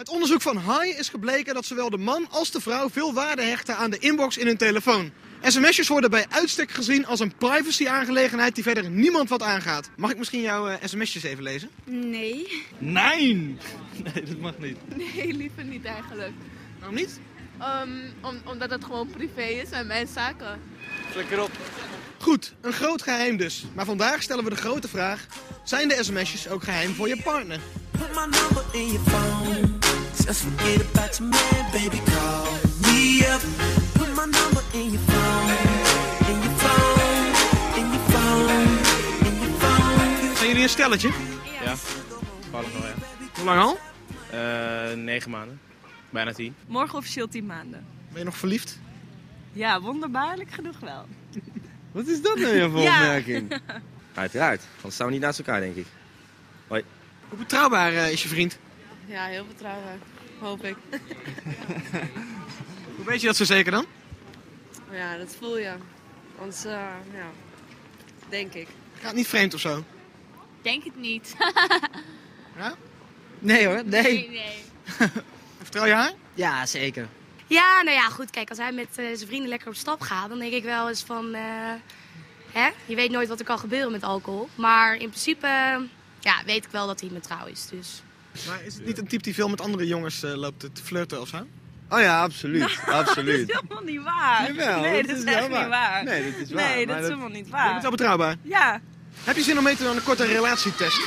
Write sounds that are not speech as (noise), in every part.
Uit onderzoek van High is gebleken dat zowel de man als de vrouw veel waarde hechten aan de inbox in hun telefoon. SMS'jes worden bij uitstek gezien als een privacy-aangelegenheid die verder niemand wat aangaat. Mag ik misschien jouw eh, sms'jes even lezen? Nee. Nee! (laughs) Nee, dat mag niet. Nee, liever niet eigenlijk. Waarom niet? Ehm, om, omdat het gewoon privé is en mijn zaken. Flikker op. Goed, een groot geheim dus. Maar vandaag stellen we de grote vraag: zijn de sms'jes ook geheim voor je partner? Put my number in your phone. Just forget about your man, baby. Call me up. Put my number in your phone. In your phone. In your phone. In your phone. Zijn jullie een stelletje? Ja. Toevallig wel, ja. Hoe lang al? Eh, negen maanden. Bijna tien. Morgen officieel 10 maanden. Ben je nog verliefd? Ja, wonderbaarlijk genoeg wel. (laughs) Wat is dat nou weer voor Ja. opmerking? (laughs) Uiteraard, anders staan we niet naast elkaar, denk ik. Hoe betrouwbaar eh, is je vriend? Ja, heel betrouwbaar. Hoop ik. Hoe weet je dat zo zeker dan? Ja, dat voel je. Anders, eh, ja, denk ik. Gaat niet vreemd of zo? Denk het niet. (laughs) Nee hoor, nee. nee. (laughs) Vertrouw je haar? Ja, zeker. Ja, nou ja, goed. Kijk, als hij met eh, zijn vrienden lekker op stap gaat, dan denk ik wel eens van... eh, hè? Je weet nooit wat er kan gebeuren met alcohol. Maar in principe ja, weet ik wel dat hij me trouw is. Dus. Maar is het niet een type die veel met andere jongens eh, loopt te flirten of zo? Oh ja, absoluut. absoluut. (laughs) Dat is helemaal niet waar. Jawel, nee, dat dat is, echt waar. niet waar. Nee, dat is waar, Nee, dat is dat- helemaal niet Je bent waar. wel betrouwbaar. Ja. Heb je zin om mee te doen aan een korte relatietest?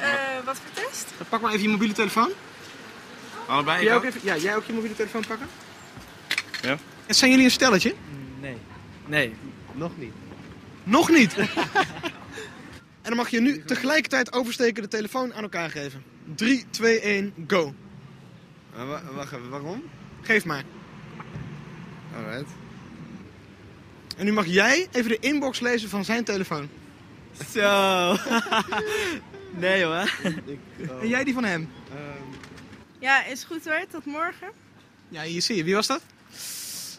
Eh, wat voor test? Pak maar even je mobiele telefoon. Allebei? Jij ook even, ja, jij ook je mobiele telefoon pakken? Ja. En zijn jullie een stelletje? Nee. Nee, nog niet. Nog niet. (laughs) en dan mag je nu tegelijkertijd oversteken de telefoon aan elkaar geven. 3, 2, 1, go. Wacht even, waarom? Geef maar. Alright. En nu mag jij even de inbox lezen van zijn telefoon. Zo. (laughs) nee hoor. En jij die van hem. Ja, is goed hoor. Tot morgen. Ja, hier zie je. Wie was dat?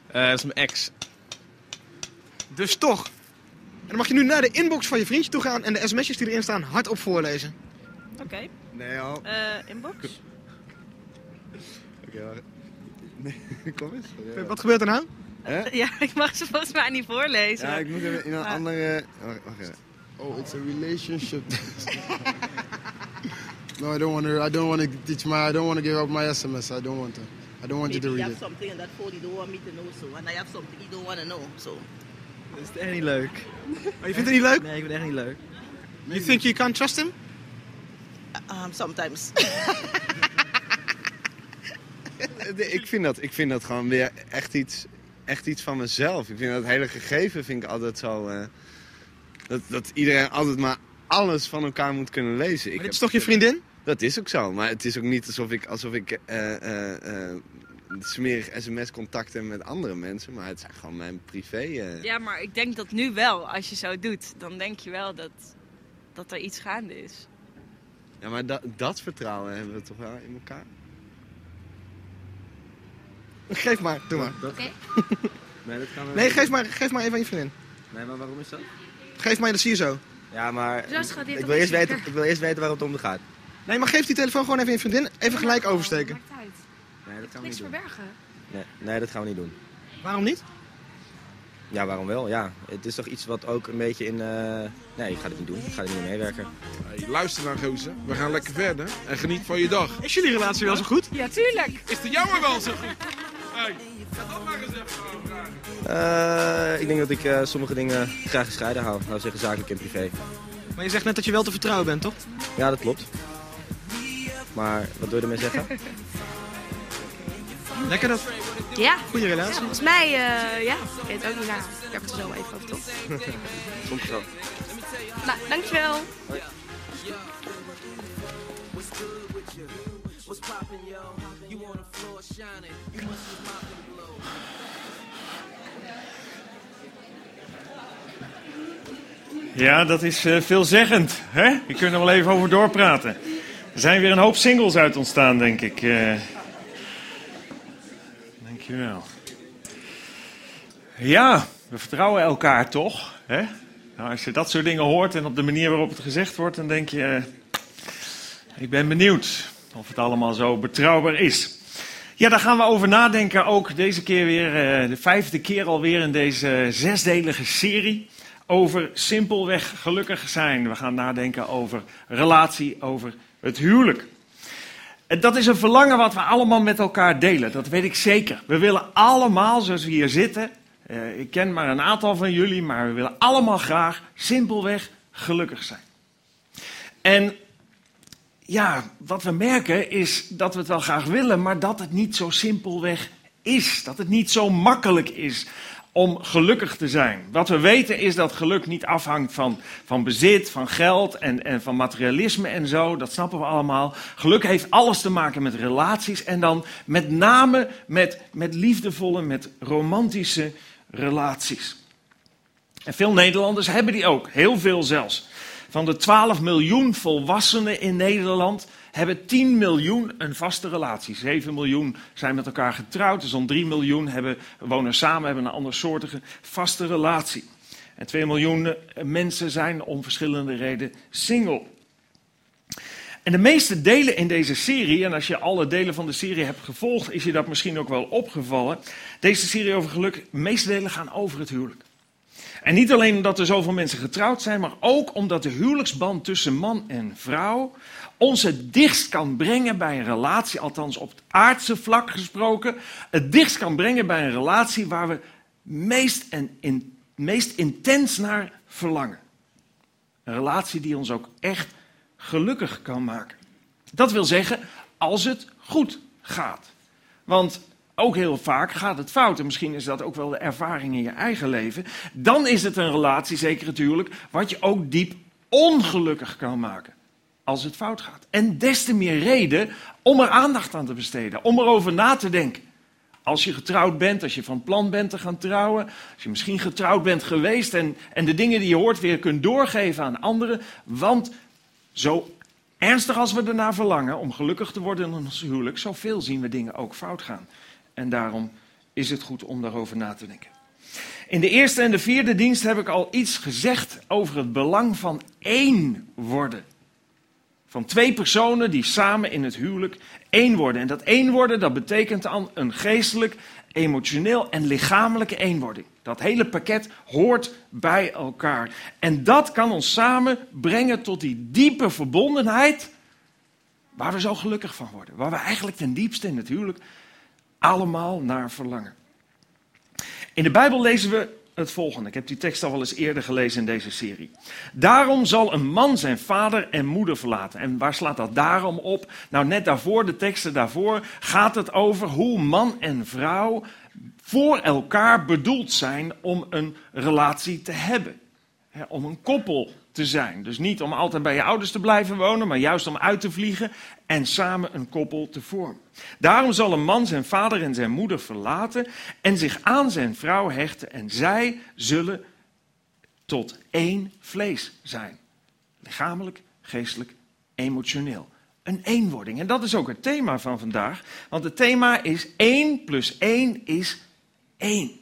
Eh, dat is mijn ex. Dus toch. En dan mag je nu naar de inbox van je vriendje toe gaan en de sms'jes die erin staan hardop voorlezen. Oké. Nee, al. Eh, inbox. Oké, wacht. Nee, (laughs) kom eens. Ja. Wat gebeurt er nou? Hè? Ja, ik mag ze volgens mij niet voorlezen. Ja, ik moet even in een Ah. andere... Wacht, wacht even. Oh, it's a relationship. (laughs) no, I don't want to. I don't want to teach my. I don't want to give up my SMS. I don't want to. I don't want you to Maybe you read have it. something in that phone you don't want me to know, so and I have something you don't want to know, so. Dat is echt niet leuk. Oh, je vindt het niet leuk? Nee, ik vind het echt niet leuk. You think you can't trust him? Um, sometimes. (laughs) Ik vind, dat, ik vind dat gewoon weer echt iets, echt iets van mezelf. Ik vind dat hele gegeven vind ik altijd zo... eh, dat, dat iedereen altijd maar alles van elkaar moet kunnen lezen. Ik Maar dit is toch je vriendin? Dat is ook zo. Maar het is ook niet alsof ik, alsof ik eh, eh, eh, smerig sms-contact heb met andere mensen. Maar het zijn gewoon mijn privé... Ja, maar ik denk dat nu wel, als je zo doet, dan denk je wel dat, dat er iets gaande is. Ja, maar dat, dat vertrouwen hebben we toch wel in elkaar? Geef maar, doe maar. Oké. (laughs) Nee, dat gaan we Nee, geef maar, geef maar even aan je vriendin. Nee, maar waarom is dat? Geef maar, dat zie je zo. Ja, maar dit ik wil, eerst weten, ik wil eerst weten waar het om gaat. Nee, maar geef die telefoon gewoon even aan je vriendin. Even gelijk oversteken. Maakt uit. Nee, dat gaan we Niks niet doen. verbergen. Nee, nee, dat gaan we niet doen. Waarom niet? Ja, waarom wel? Ja, het is toch iets wat ook een beetje in... eh, Nee, ik ga het niet doen. Ik ga er niet in meewerken. Hey, luister nou, gozer. We gaan lekker verder en geniet van je dag. Is jullie relatie wel zo goed? Ja, tuurlijk. Is de jouwe wel zo goed? Hey, ga dat maar eens even vragen. Eh, ik denk dat ik eh, sommige dingen graag gescheiden hou. Nou zeggen zakelijk en privé. Maar je zegt net dat je wel te vertrouwen bent, toch? Ja, dat klopt. Maar wat wil je ermee zeggen? Lekker dat. Ja. Goede relatie. Volgens mij, eh, ja. Ik weet het ook niet. Nou, ik heb het er zo even over, toch? (laughs) Soms zo. Nou, dankjewel. Ja, dat is eh, veelzeggend. Hè? Je kunt er wel even over doorpraten. Er zijn weer een hoop singles uit ontstaan, denk ik. eh. Ja, we vertrouwen elkaar toch? Hè? Nou, als je dat soort dingen hoort en op de manier waarop het gezegd wordt, dan denk je... eh, ik ben benieuwd. Of het allemaal zo betrouwbaar is. Ja, daar gaan we over nadenken. Ook deze keer weer, eh, de vijfde keer alweer in deze zesdelige serie. Over simpelweg gelukkig zijn. We gaan nadenken over relatie, over het huwelijk. En dat is een verlangen wat we allemaal met elkaar delen. Dat weet ik zeker. We willen allemaal, zoals we hier zitten. eh, ik ken maar een aantal van jullie, maar we willen allemaal graag simpelweg gelukkig zijn. En ja, wat we merken is dat we het wel graag willen, maar dat het niet zo simpelweg is. Dat het niet zo makkelijk is om gelukkig te zijn. Wat we weten is dat geluk niet afhangt van, van bezit, van geld en, en van materialisme en zo. Dat snappen we allemaal. Geluk heeft alles te maken met relaties en dan met name met, met liefdevolle, met romantische relaties. En veel Nederlanders hebben die ook, heel veel zelfs. Van de 12 miljoen volwassenen in Nederland hebben 10 miljoen een vaste relatie. 7 miljoen zijn met elkaar getrouwd, dus zo'n 3 miljoen hebben, wonen samen, hebben een andersoortige vaste relatie. En 2 miljoen eh, mensen zijn om verschillende redenen single. En de meeste delen in deze serie, en als je alle delen van de serie hebt gevolgd, is je dat misschien ook wel opgevallen. Deze serie over geluk, de meeste delen gaan over het huwelijk. En niet alleen omdat er zoveel mensen getrouwd zijn, maar ook omdat de huwelijksband tussen man en vrouw ons het dichtst kan brengen bij een relatie, althans op het aardse vlak gesproken, het dichtst kan brengen bij een relatie waar we meest, en in, meest intens naar verlangen. Een relatie die ons ook echt gelukkig kan maken. Dat wil zeggen, als het goed gaat. Want ook heel vaak gaat het fout. En misschien is dat ook wel de ervaring in je eigen leven. Dan is het een relatie, zeker natuurlijk, wat je ook diep ongelukkig kan maken. Als het fout gaat. En des te meer reden om er aandacht aan te besteden. Om erover na te denken. Als je getrouwd bent, als je van plan bent te gaan trouwen. Als je misschien getrouwd bent geweest en, en de dingen die je hoort weer kunt doorgeven aan anderen. Want zo ernstig als we ernaar verlangen om gelukkig te worden in ons huwelijk, zoveel zien we dingen ook fout gaan. En daarom is het goed om daarover na te denken. In de eerste en de vierde dienst heb ik al iets gezegd over het belang van één worden. Van twee personen die samen in het huwelijk één worden. En dat één worden, dat betekent dan een geestelijk, emotioneel en lichamelijke eenwording. Dat hele pakket hoort bij elkaar. En dat kan ons samen brengen tot die diepe verbondenheid waar we zo gelukkig van worden. Waar we eigenlijk ten diepste in het huwelijk allemaal naar verlangen. In de Bijbel lezen we het volgende. Ik heb die tekst al wel eens eerder gelezen in deze serie. Daarom zal een man zijn vader en moeder verlaten. En waar slaat dat daarom op? Nou, net daarvoor, de teksten daarvoor, gaat het over hoe man en vrouw voor elkaar bedoeld zijn om een relatie te hebben. Om een koppel te zijn. Dus niet om altijd bij je ouders te blijven wonen, maar juist om uit te vliegen en samen een koppel te vormen. Daarom zal een man zijn vader en zijn moeder verlaten en zich aan zijn vrouw hechten en zij zullen tot één vlees zijn. Lichamelijk, geestelijk, emotioneel. Een eenwording. En dat is ook het thema van vandaag, want het thema is 1 plus 1 is 1.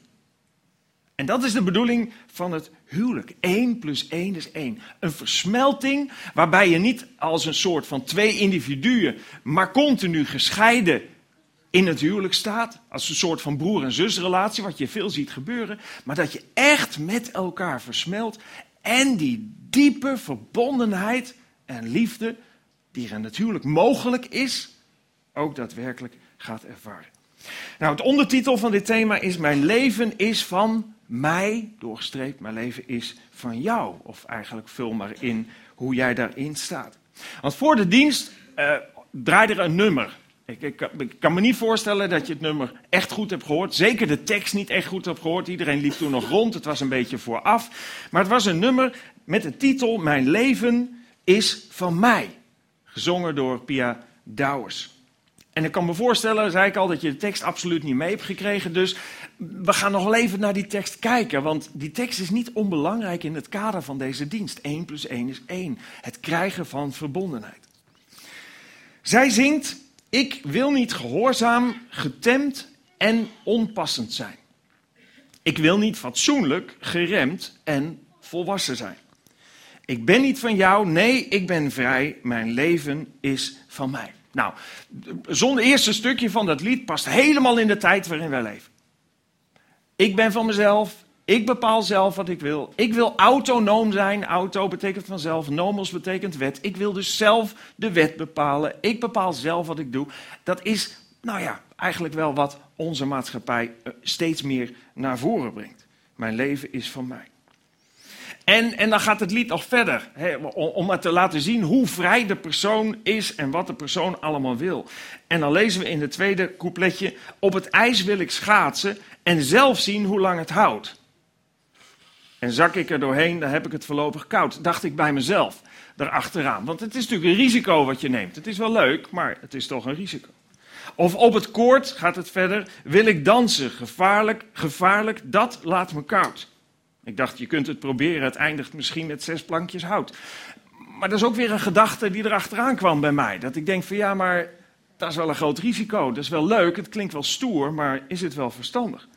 En dat is de bedoeling van het huwelijk. 1 plus 1 is 1. Een versmelting waarbij je niet als een soort van twee individuen, maar continu gescheiden in het huwelijk staat. Als een soort van broer- en zusrelatie, wat je veel ziet gebeuren. Maar dat je echt met elkaar versmelt en die diepe verbondenheid en liefde, die er natuurlijk mogelijk is, ook daadwerkelijk gaat ervaren. Nou, het ondertitel van dit thema is Mijn leven is van mij, doorgestreept, mijn leven is van jou. Of eigenlijk vul maar in hoe jij daarin staat. Want voor de dienst uh, draaide er een nummer. Ik, ik, ik, kan me niet voorstellen dat je het nummer echt goed hebt gehoord. Zeker de tekst niet echt goed hebt gehoord. Iedereen liep toen nog rond. Het was een beetje vooraf. Maar het was een nummer met de titel Mijn leven is van mij. Gezongen door Pia Douwers. En ik kan me voorstellen, zei ik al, dat je de tekst absoluut niet mee hebt gekregen. Dus we gaan nog even naar die tekst kijken. Want die tekst is niet onbelangrijk in het kader van deze dienst. 1 plus 1 is 1. Het krijgen van verbondenheid. Zij zingt, ik wil niet gehoorzaam, getemd en onpassend zijn. Ik wil niet fatsoenlijk, geremd en volwassen zijn. Ik ben niet van jou, nee, ik ben vrij, mijn leven is van mij. Nou, zo'n eerste stukje van dat lied past helemaal in de tijd waarin wij leven. Ik ben van mezelf, ik bepaal zelf wat ik wil. Ik wil autonoom zijn. Auto betekent vanzelf, nomos betekent wet. Ik wil dus zelf de wet bepalen. Ik bepaal zelf wat ik doe. Dat is, nou ja, eigenlijk wel wat onze maatschappij eh, steeds meer naar voren brengt. Mijn leven is van mij. En, en dan gaat het lied nog verder, hè, om, om maar te laten zien hoe vrij de persoon is en wat de persoon allemaal wil. En dan lezen we in het tweede coupletje: Op het ijs wil ik schaatsen en zelf zien hoe lang het houdt. En zak ik er doorheen, dan heb ik het voorlopig koud. Dacht ik bij mezelf daarachteraan. Want het is natuurlijk een risico wat je neemt. Het is wel leuk, maar het is toch een risico. Of op het koord gaat het verder. Wil ik dansen? Gevaarlijk, gevaarlijk, dat laat me koud. Ik dacht, je kunt het proberen. Het eindigt misschien met zes plankjes hout. Maar dat is ook weer een gedachte die erachteraan kwam bij mij. Dat ik denk van ja, maar dat is wel een groot risico. Dat is wel leuk, het klinkt wel stoer, maar is het wel verstandig?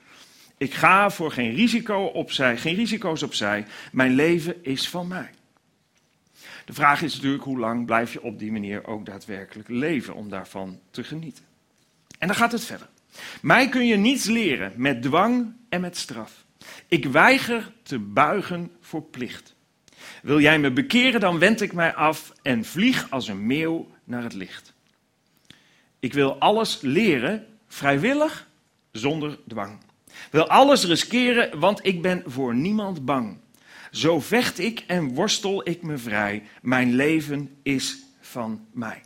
Ik ga voor geen, risico opzij, geen risico's opzij. Mijn leven is van mij. De vraag is natuurlijk hoe lang blijf je op die manier ook daadwerkelijk leven om daarvan te genieten. En dan gaat het verder. Mij kun je niets leren met dwang en met straf. Ik weiger te buigen voor plicht. Wil jij me bekeren, dan wend ik mij af en vlieg als een meeuw naar het licht. Ik wil alles leren, vrijwillig, zonder dwang. Wil alles riskeren, want ik ben voor niemand bang. Zo vecht ik en worstel ik me vrij. Mijn leven is van mij.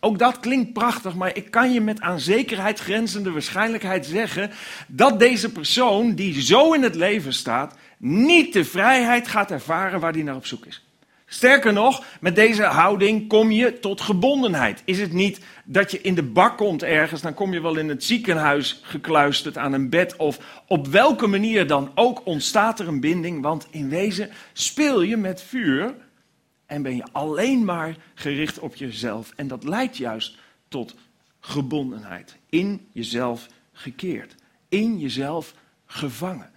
Ook dat klinkt prachtig, maar ik kan je met aan zekerheid grenzende waarschijnlijkheid zeggen dat deze persoon die zo in het leven staat, niet de vrijheid gaat ervaren waar hij naar op zoek is. Sterker nog, met deze houding kom je tot gebondenheid. Is het niet dat je in de bak komt ergens, dan kom je wel in het ziekenhuis gekluisterd aan een bed of op welke manier dan ook ontstaat er een binding, want in wezen speel je met vuur en ben je alleen maar gericht op jezelf. En dat leidt juist tot gebondenheid. In jezelf gekeerd. In jezelf gevangen.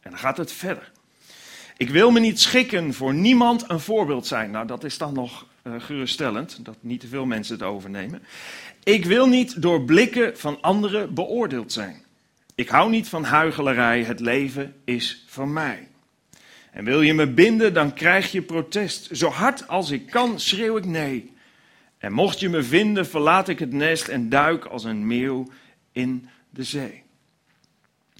En dan gaat het verder. Ik wil me niet schikken voor niemand een voorbeeld zijn. Nou, dat is dan nog uh, geruststellend, dat niet te veel mensen het overnemen. Ik wil niet door blikken van anderen beoordeeld zijn. Ik hou niet van huigelarij, het leven is van mij. En wil je me binden, dan krijg je protest. Zo hard als ik kan, schreeuw ik nee. En mocht je me vinden, verlaat ik het nest en duik als een meeuw in de zee.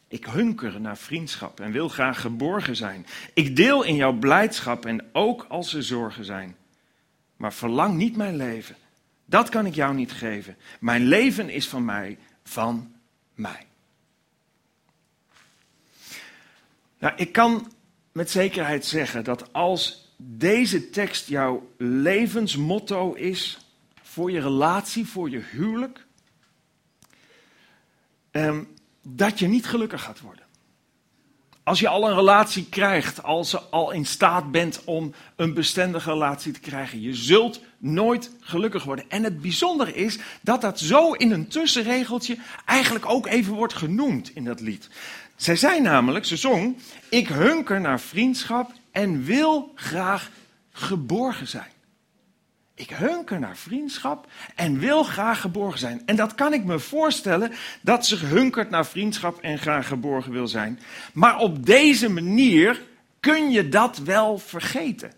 Ik hunker naar vriendschap en wil graag geborgen zijn. Ik deel in jouw blijdschap en ook als er zorgen zijn. Maar verlang niet mijn leven. Dat kan ik jou niet geven. Mijn leven is van mij, van mij. Nou, ik kan met zekerheid zeggen dat als deze tekst jouw levensmotto is voor je relatie, voor je huwelijk, ehm, dat je niet gelukkig gaat worden. Als je al een relatie krijgt, als je al in staat bent om een bestendige relatie te krijgen, je zult nooit gelukkig worden. En het bijzondere is dat dat zo in een tussenregeltje eigenlijk ook even wordt genoemd in dat lied. Zij zei namelijk, ze zong, ik hunker naar vriendschap en wil graag geborgen zijn. Ik hunker naar vriendschap en wil graag geborgen zijn. En dat kan ik me voorstellen, dat ze hunkert naar vriendschap en graag geborgen wil zijn. Maar op deze manier kun je dat wel vergeten.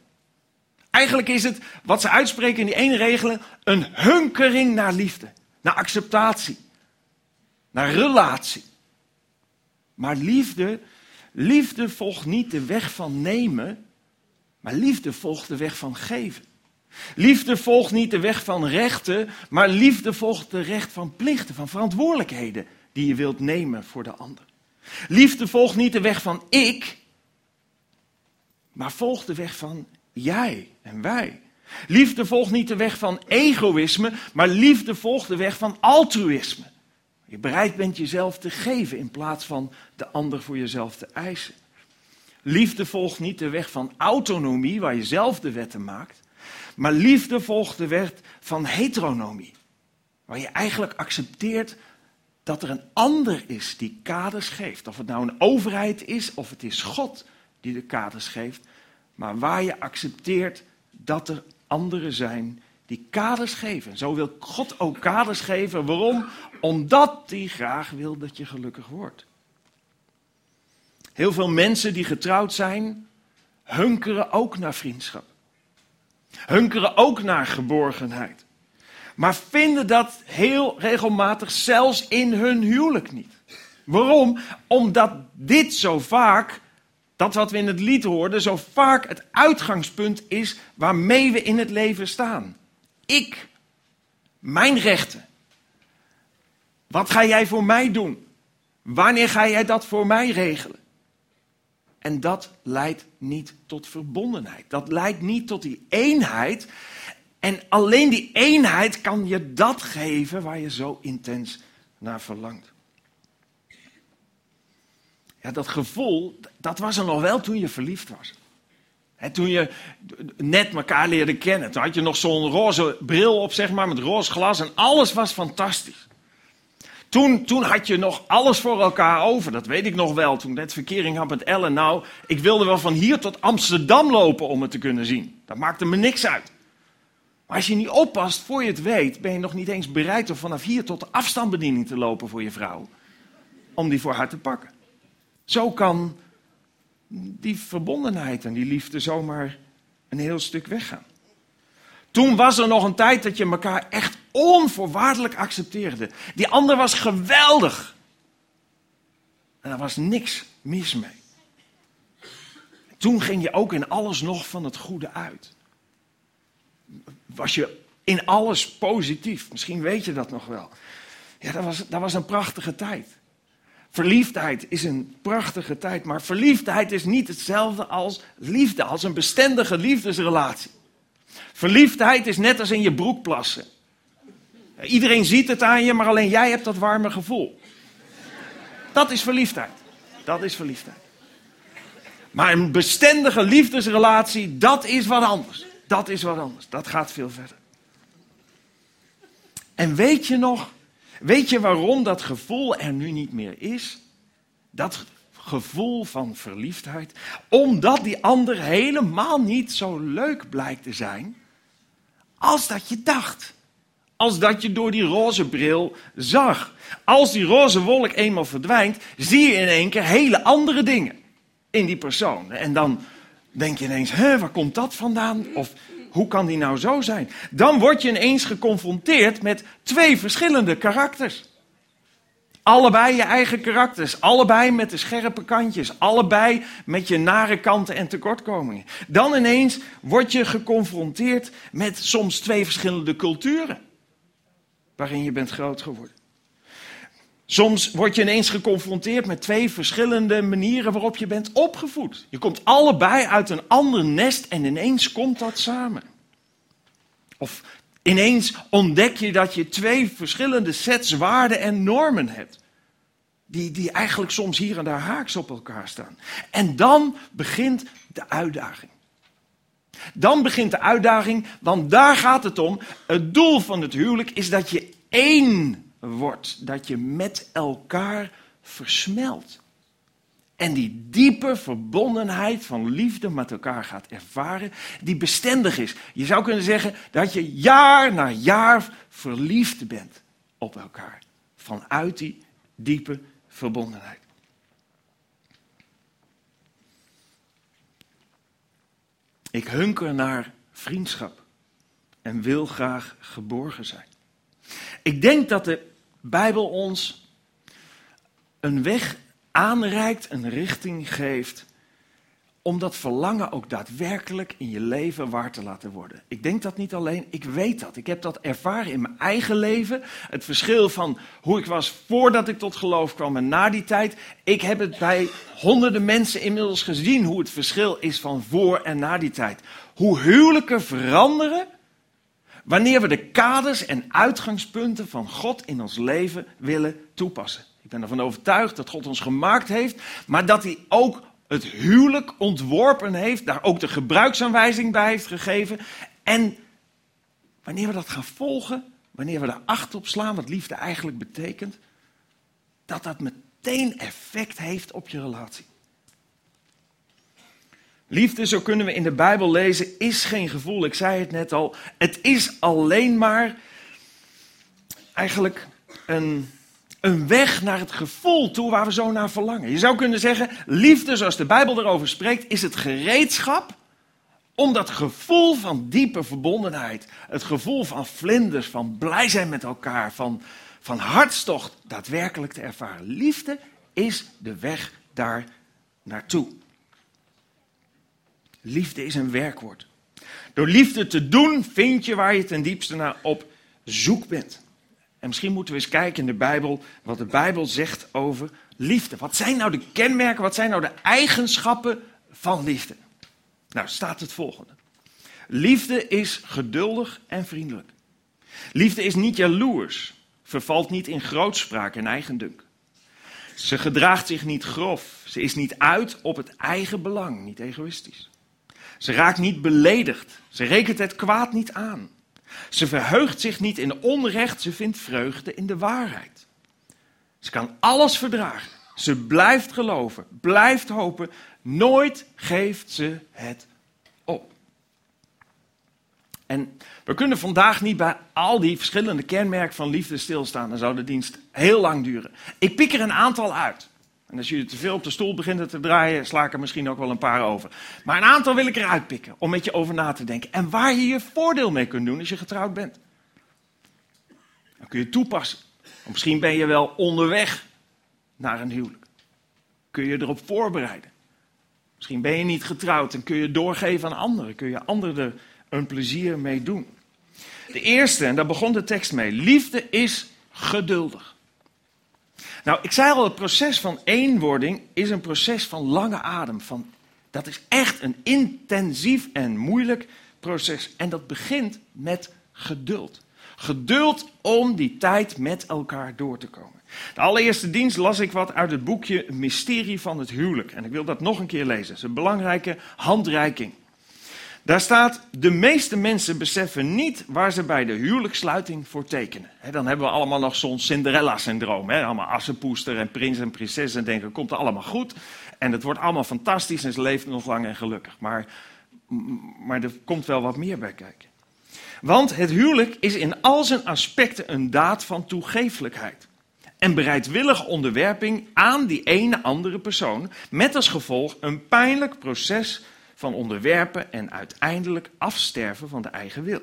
Eigenlijk is het, wat ze uitspreken in die ene regel, een hunkering naar liefde, naar acceptatie, naar relatie. Maar liefde, liefde volgt niet de weg van nemen, maar liefde volgt de weg van geven. Liefde volgt niet de weg van rechten, maar liefde volgt de recht van plichten, van verantwoordelijkheden die je wilt nemen voor de ander. Liefde volgt niet de weg van ik, maar volgt de weg van jij en wij. Liefde volgt niet de weg van egoïsme, maar liefde volgt de weg van altruïsme. Je bereid bent jezelf te geven in plaats van de ander voor jezelf te eisen. Liefde volgt niet de weg van autonomie, waar je zelf de wetten maakt. Maar liefde volgt de wet van heteronomie. Waar je eigenlijk accepteert dat er een ander is die kaders geeft. Of het nou een overheid is of het is God die de kaders geeft. Maar waar je accepteert dat er anderen zijn die kaders geven. Zo wil God ook kaders geven. Waarom? Omdat hij graag wil dat je gelukkig wordt. Heel veel mensen die getrouwd zijn, hunkeren ook naar vriendschap. Hunkeren ook naar geborgenheid. Maar vinden dat heel regelmatig zelfs in hun huwelijk niet. Waarom? Omdat dit zo vaak, dat wat we in het lied hoorden, zo vaak het uitgangspunt is waarmee we in het leven staan. Ik, mijn rechten. Wat ga jij voor mij doen? Wanneer ga jij dat voor mij regelen? En dat leidt niet tot verbondenheid. Dat leidt niet tot die eenheid. En alleen die eenheid kan je dat geven waar je zo intens naar verlangt. Ja, dat gevoel, dat was er nog wel toen je verliefd was. Toen je net elkaar leerde kennen. Toen had je nog zo'n roze bril op, zeg maar, met roze glas. En alles was fantastisch. Toen, toen had je nog alles voor elkaar over. Dat weet ik nog wel. Toen ik net verkering had met Ellen. Nou, ik wilde wel van hier tot Amsterdam lopen om het te kunnen zien. Dat maakte me niks uit. Maar als je niet oppast, voor je het weet, ben je nog niet eens bereid om vanaf hier tot de afstandsbediening te lopen voor je vrouw. Om die voor haar te pakken. Zo kan die verbondenheid en die liefde zomaar een heel stuk weggaan. Toen was er nog een tijd dat je elkaar echt onvoorwaardelijk accepteerde. Die ander was geweldig. En daar was niks mis mee. Toen ging je ook in alles nog van het goede uit. Was je in alles positief. Misschien weet je dat nog wel. Ja, dat was, dat was een prachtige tijd. Verliefdheid is een prachtige tijd, maar verliefdheid is niet hetzelfde als liefde, als een bestendige liefdesrelatie. Verliefdheid is net als in je broek plassen. Iedereen ziet het aan je, maar alleen jij hebt dat warme gevoel. Dat is verliefdheid. Dat is verliefdheid. Maar een bestendige liefdesrelatie, dat is wat anders. Dat is wat anders. Dat gaat veel verder. En weet je nog, weet je waarom dat gevoel er nu niet meer is? Dat gevoel van verliefdheid. Omdat die ander helemaal niet zo leuk blijkt te zijn als dat je dacht. Als dat je door die roze bril zag. Als die roze wolk eenmaal verdwijnt, zie je in één keer hele andere dingen in die persoon. En dan denk je ineens, hè, waar komt dat vandaan? Of hoe kan die nou zo zijn? Dan word je ineens geconfronteerd met twee verschillende karakters. Allebei je eigen karakters, allebei met de scherpe kantjes, allebei met je nare kanten en tekortkomingen. Dan ineens word je geconfronteerd met soms twee verschillende culturen waarin je bent groot geworden. Soms word je ineens geconfronteerd met twee verschillende manieren waarop je bent opgevoed. Je komt allebei uit een ander nest en ineens komt dat samen. Of ineens ontdek je dat je twee verschillende sets waarden en normen hebt. Die, die eigenlijk soms hier en daar haaks op elkaar staan. En dan begint de uitdaging. Dan begint de uitdaging, want daar gaat het om. Het doel van het huwelijk is dat je één wordt. Dat je met elkaar versmelt. En die diepe verbondenheid van liefde met elkaar gaat ervaren, die bestendig is. Je zou kunnen zeggen dat je jaar na jaar verliefd bent op elkaar. Vanuit die diepe verbondenheid. Ik hunker naar vriendschap en wil graag geborgen zijn. Ik denk dat de Bijbel ons een weg aanreikt, een richting geeft, om dat verlangen ook daadwerkelijk in je leven waar te laten worden. Ik denk dat niet alleen, ik weet dat. Ik heb dat ervaren in mijn eigen leven. Het verschil van hoe ik was voordat ik tot geloof kwam en na die tijd. Ik heb het bij honderden mensen inmiddels gezien hoe het verschil is van voor en na die tijd. Hoe huwelijken veranderen wanneer we de kaders en uitgangspunten van God in ons leven willen toepassen. Ik ben ervan overtuigd dat God ons gemaakt heeft, maar dat hij ook het huwelijk ontworpen heeft, daar ook de gebruiksaanwijzing bij heeft gegeven. En wanneer we dat gaan volgen, wanneer we daar acht op slaan wat liefde eigenlijk betekent, dat dat meteen effect heeft op je relatie. Liefde, zo kunnen we in de Bijbel lezen, is geen gevoel. Ik zei het net al. Het is alleen maar eigenlijk een, een weg naar het gevoel toe waar we zo naar verlangen. Je zou kunnen zeggen, liefde, zoals de Bijbel erover spreekt, is het gereedschap om dat gevoel van diepe verbondenheid, het gevoel van vlinders, van blij zijn met elkaar, van, van hartstocht, daadwerkelijk te ervaren. Liefde is de weg daar naartoe. Liefde is een werkwoord. Door liefde te doen vind je waar je ten diepste naar op zoek bent. En misschien moeten we eens kijken in de Bijbel wat de Bijbel zegt over liefde. Wat zijn nou de kenmerken, wat zijn nou de eigenschappen van liefde? Nou, staat het volgende. Liefde is geduldig en vriendelijk. Liefde is niet jaloers, vervalt niet in grootspraak en eigendunk. Ze gedraagt zich niet grof, ze is niet uit op het eigen belang, niet egoïstisch. Ze raakt niet beledigd, ze rekent het kwaad niet aan. Ze verheugt zich niet in onrecht, ze vindt vreugde in de waarheid. Ze kan alles verdragen, ze blijft geloven, blijft hopen, nooit geeft ze het op. En we kunnen vandaag niet bij al die verschillende kenmerken van liefde stilstaan. Dan zou de dienst heel lang duren. Ik pik er een aantal uit. En als jullie te veel op de stoel beginnen te draaien, sla ik er misschien ook wel een paar over. Maar een aantal wil ik eruit pikken om met je over na te denken. En waar je je voordeel mee kunt doen als je getrouwd bent. Dan kun je toepassen. Misschien ben je wel onderweg naar een huwelijk. Kun je erop voorbereiden. Misschien ben je niet getrouwd en kun je doorgeven aan anderen. Kun je anderen er een plezier mee doen. De eerste, en daar begon de tekst mee. Liefde is geduldig. Nou, ik zei al, het proces van eenwording is een proces van lange adem. Van, dat is echt een intensief en moeilijk proces. En dat begint met geduld. Geduld om die tijd met elkaar door te komen. De allereerste dienst las ik wat uit het boekje Mysterie van het huwelijk. En ik wil dat nog een keer lezen. Het is een belangrijke handreiking. Daar staat, de meeste mensen beseffen niet waar ze bij de huwelijkssluiting voor tekenen. dan hebben we allemaal nog zo'n Cinderella-syndroom. Allemaal assenpoester en prins en prinses en denken, komt er allemaal goed. En het wordt allemaal fantastisch en ze leven nog lang en gelukkig. Maar, maar er komt wel wat meer bij kijken. Want het huwelijk is in al zijn aspecten een daad van toegeeflijkheid. En bereidwillige onderwerping aan die ene andere persoon. Met als gevolg een pijnlijk proces van onderwerpen en uiteindelijk afsterven van de eigen wil.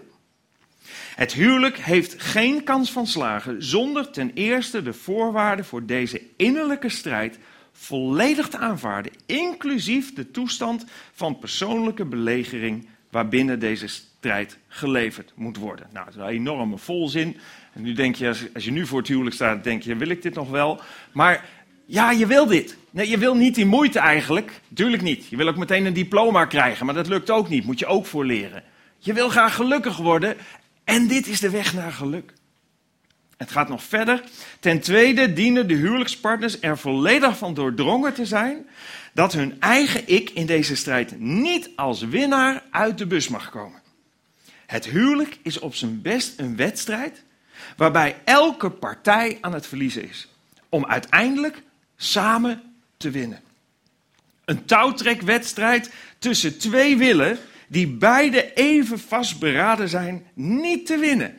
Het huwelijk heeft geen kans van slagen zonder ten eerste de voorwaarden voor deze innerlijke strijd volledig te aanvaarden, inclusief de toestand van persoonlijke belegering waarbinnen deze strijd geleverd moet worden. Nou, dat is een enorme volzin. En nu denk je, als, als je nu voor het huwelijk staat, denk je, wil ik dit nog wel? Maar ja, je wil dit. Nee, je wil niet die moeite eigenlijk. Tuurlijk niet. Je wil ook meteen een diploma krijgen, maar dat lukt ook niet. Moet je ook voor leren. Je wil graag gelukkig worden en dit is de weg naar geluk. Het gaat nog verder. Ten tweede dienen de huwelijkspartners er volledig van doordrongen te zijn dat hun eigen ik in deze strijd niet als winnaar uit de bus mag komen. Het huwelijk is op zijn best een wedstrijd waarbij elke partij aan het verliezen is. Om uiteindelijk samen te winnen. Een touwtrekwedstrijd tussen twee willen die beide even vastberaden zijn niet te winnen.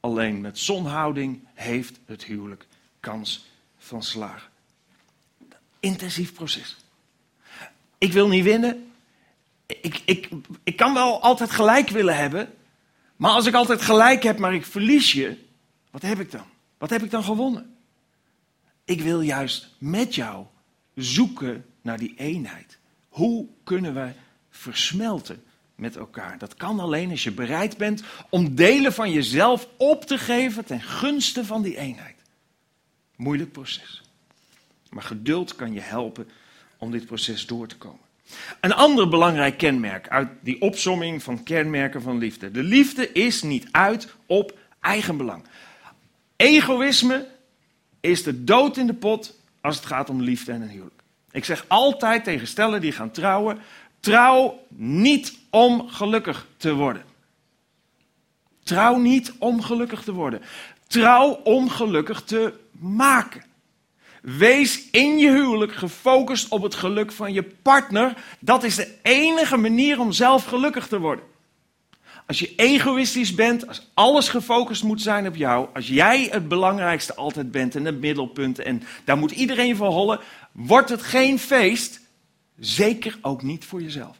Alleen met zonhouding heeft het huwelijk kans van slagen. Intensief proces. Ik wil niet winnen. Ik, ik, ik kan wel altijd gelijk willen hebben. Maar als ik altijd gelijk heb, maar ik verlies je, wat heb ik dan? Wat heb ik dan gewonnen? Ik wil juist met jou zoeken naar die eenheid. Hoe kunnen we versmelten met elkaar? Dat kan alleen als je bereid bent om delen van jezelf op te geven ten gunste van die eenheid. Moeilijk proces. Maar geduld kan je helpen om dit proces door te komen. Een ander belangrijk kenmerk uit die opsomming van kenmerken van liefde. De liefde is niet uit op eigenbelang. Egoïsme is de dood in de pot als het gaat om liefde en een huwelijk. Ik zeg altijd tegen stellen die gaan trouwen: trouw niet om gelukkig te worden. Trouw niet om gelukkig te worden. Trouw om gelukkig te maken. Wees in je huwelijk gefocust op het geluk van je partner. Dat is de enige manier om zelf gelukkig te worden. Als je egoïstisch bent, als alles gefocust moet zijn op jou, als jij het belangrijkste altijd bent en het middelpunt en daar moet iedereen voor hollen, wordt het geen feest. Zeker ook niet voor jezelf.